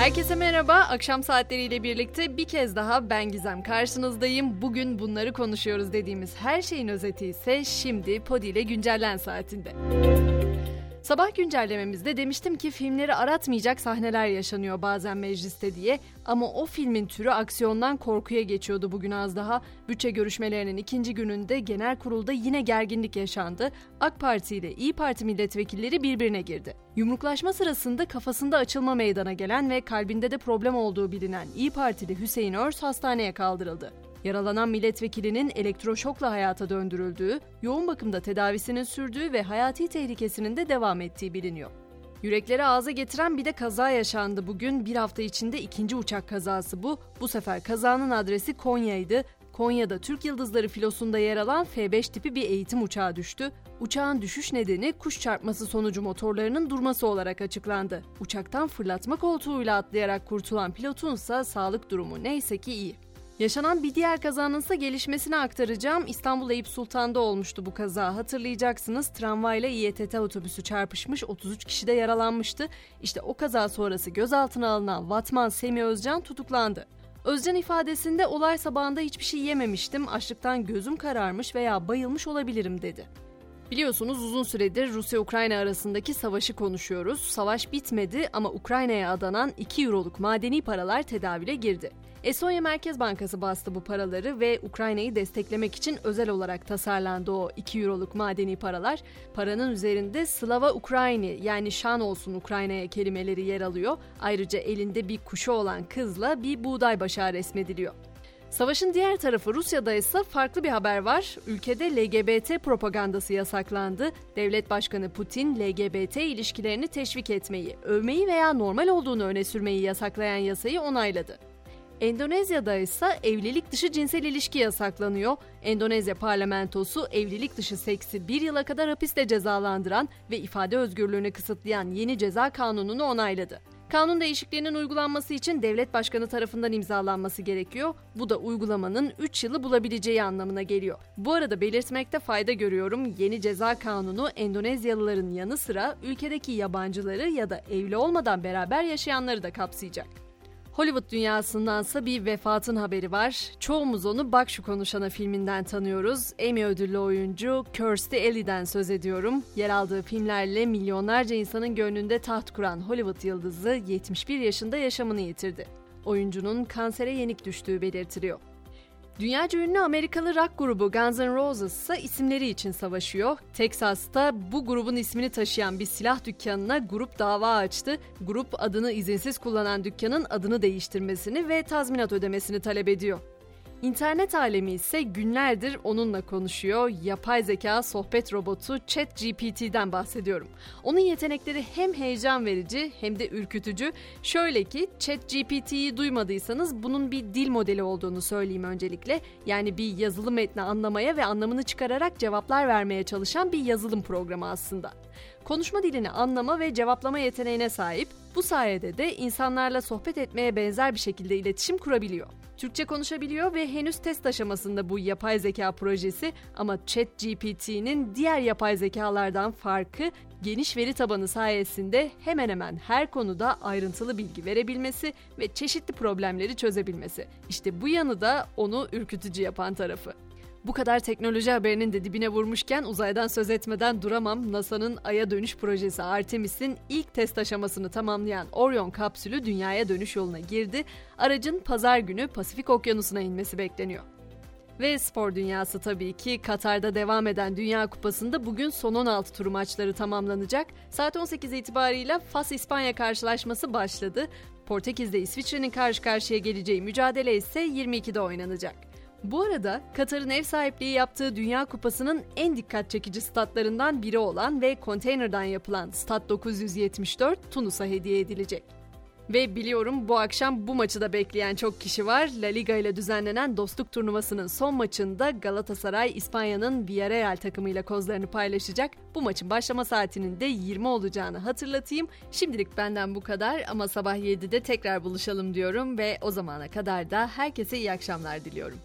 Herkese merhaba. Akşam saatleriyle birlikte bir kez daha ben Gizem karşınızdayım. Bugün bunları konuşuyoruz dediğimiz her şeyin özeti ise şimdi Podi ile güncellen saatinde. Sabah güncellememizde demiştim ki filmleri aratmayacak sahneler yaşanıyor bazen mecliste diye ama o filmin türü aksiyondan korkuya geçiyordu bugün az daha. Bütçe görüşmelerinin ikinci gününde genel kurulda yine gerginlik yaşandı. AK Parti ile İyi Parti milletvekilleri birbirine girdi. Yumruklaşma sırasında kafasında açılma meydana gelen ve kalbinde de problem olduğu bilinen İyi Partili Hüseyin Örs hastaneye kaldırıldı. Yaralanan milletvekilinin elektroşokla hayata döndürüldüğü, yoğun bakımda tedavisinin sürdüğü ve hayati tehlikesinin de devam ettiği biliniyor. Yürekleri ağza getiren bir de kaza yaşandı bugün. Bir hafta içinde ikinci uçak kazası bu. Bu sefer kazanın adresi Konya'ydı. Konya'da Türk Yıldızları filosunda yer alan F-5 tipi bir eğitim uçağı düştü. Uçağın düşüş nedeni kuş çarpması sonucu motorlarının durması olarak açıklandı. Uçaktan fırlatma koltuğuyla atlayarak kurtulan pilotun ise sağlık durumu neyse ki iyi. Yaşanan bir diğer kazanın ise gelişmesini aktaracağım. İstanbul Eyüp Sultan'da olmuştu bu kaza. Hatırlayacaksınız tramvayla İETT otobüsü çarpışmış 33 kişi de yaralanmıştı. İşte o kaza sonrası gözaltına alınan Vatman Semi Özcan tutuklandı. Özcan ifadesinde olay sabahında hiçbir şey yememiştim, açlıktan gözüm kararmış veya bayılmış olabilirim dedi. Biliyorsunuz uzun süredir Rusya-Ukrayna arasındaki savaşı konuşuyoruz. Savaş bitmedi ama Ukrayna'ya adanan 2 euroluk madeni paralar tedavüle girdi. Estonya Merkez Bankası bastı bu paraları ve Ukrayna'yı desteklemek için özel olarak tasarlandı o 2 euroluk madeni paralar. Paranın üzerinde Slava Ukrayni yani şan olsun Ukrayna'ya kelimeleri yer alıyor. Ayrıca elinde bir kuşu olan kızla bir buğday başağı resmediliyor. Savaşın diğer tarafı Rusya'da ise farklı bir haber var. Ülkede LGBT propagandası yasaklandı. Devlet Başkanı Putin LGBT ilişkilerini teşvik etmeyi, övmeyi veya normal olduğunu öne sürmeyi yasaklayan yasayı onayladı. Endonezya'da ise evlilik dışı cinsel ilişki yasaklanıyor. Endonezya parlamentosu evlilik dışı seksi bir yıla kadar hapiste cezalandıran ve ifade özgürlüğünü kısıtlayan yeni ceza kanununu onayladı. Kanun değişikliğinin uygulanması için devlet başkanı tarafından imzalanması gerekiyor. Bu da uygulamanın 3 yılı bulabileceği anlamına geliyor. Bu arada belirtmekte fayda görüyorum. Yeni ceza kanunu Endonezyalıların yanı sıra ülkedeki yabancıları ya da evli olmadan beraber yaşayanları da kapsayacak. Hollywood dünyasındansa bir vefatın haberi var. Çoğumuz onu Bak Şu Konuşana filminden tanıyoruz. Emmy ödüllü oyuncu Kirstie Alley'den söz ediyorum. Yer aldığı filmlerle milyonlarca insanın gönlünde taht kuran Hollywood yıldızı 71 yaşında yaşamını yitirdi. Oyuncunun kansere yenik düştüğü belirtiliyor. Dünyaca ünlü Amerikalı rock grubu Guns N' Roses ise isimleri için savaşıyor. Texas'ta bu grubun ismini taşıyan bir silah dükkanına grup dava açtı. Grup adını izinsiz kullanan dükkanın adını değiştirmesini ve tazminat ödemesini talep ediyor. İnternet alemi ise günlerdir onunla konuşuyor. Yapay zeka sohbet robotu ChatGPT'den bahsediyorum. Onun yetenekleri hem heyecan verici hem de ürkütücü. Şöyle ki ChatGPT'yi duymadıysanız bunun bir dil modeli olduğunu söyleyeyim öncelikle. Yani bir yazılı metni anlamaya ve anlamını çıkararak cevaplar vermeye çalışan bir yazılım programı aslında. Konuşma dilini anlama ve cevaplama yeteneğine sahip. Bu sayede de insanlarla sohbet etmeye benzer bir şekilde iletişim kurabiliyor. Türkçe konuşabiliyor ve henüz test aşamasında bu yapay zeka projesi ama ChatGPT'nin diğer yapay zekalardan farkı geniş veri tabanı sayesinde hemen hemen her konuda ayrıntılı bilgi verebilmesi ve çeşitli problemleri çözebilmesi. İşte bu yanı da onu ürkütücü yapan tarafı. Bu kadar teknoloji haberinin de dibine vurmuşken uzaydan söz etmeden duramam. NASA'nın Ay'a dönüş projesi Artemis'in ilk test aşamasını tamamlayan Orion kapsülü dünyaya dönüş yoluna girdi. Aracın pazar günü Pasifik Okyanusu'na inmesi bekleniyor. Ve spor dünyası tabii ki Katar'da devam eden Dünya Kupası'nda bugün son 16 tur maçları tamamlanacak. Saat 18 itibarıyla Fas-İspanya karşılaşması başladı. Portekiz'de İsviçre'nin karşı karşıya geleceği mücadele ise 22'de oynanacak. Bu arada Katar'ın ev sahipliği yaptığı Dünya Kupası'nın en dikkat çekici statlarından biri olan ve konteynerden yapılan Stat 974 Tunus'a hediye edilecek. Ve biliyorum bu akşam bu maçı da bekleyen çok kişi var. La Liga ile düzenlenen dostluk turnuvasının son maçında Galatasaray İspanya'nın Villarreal takımıyla kozlarını paylaşacak. Bu maçın başlama saatinin de 20 olacağını hatırlatayım. Şimdilik benden bu kadar ama sabah 7'de tekrar buluşalım diyorum ve o zamana kadar da herkese iyi akşamlar diliyorum.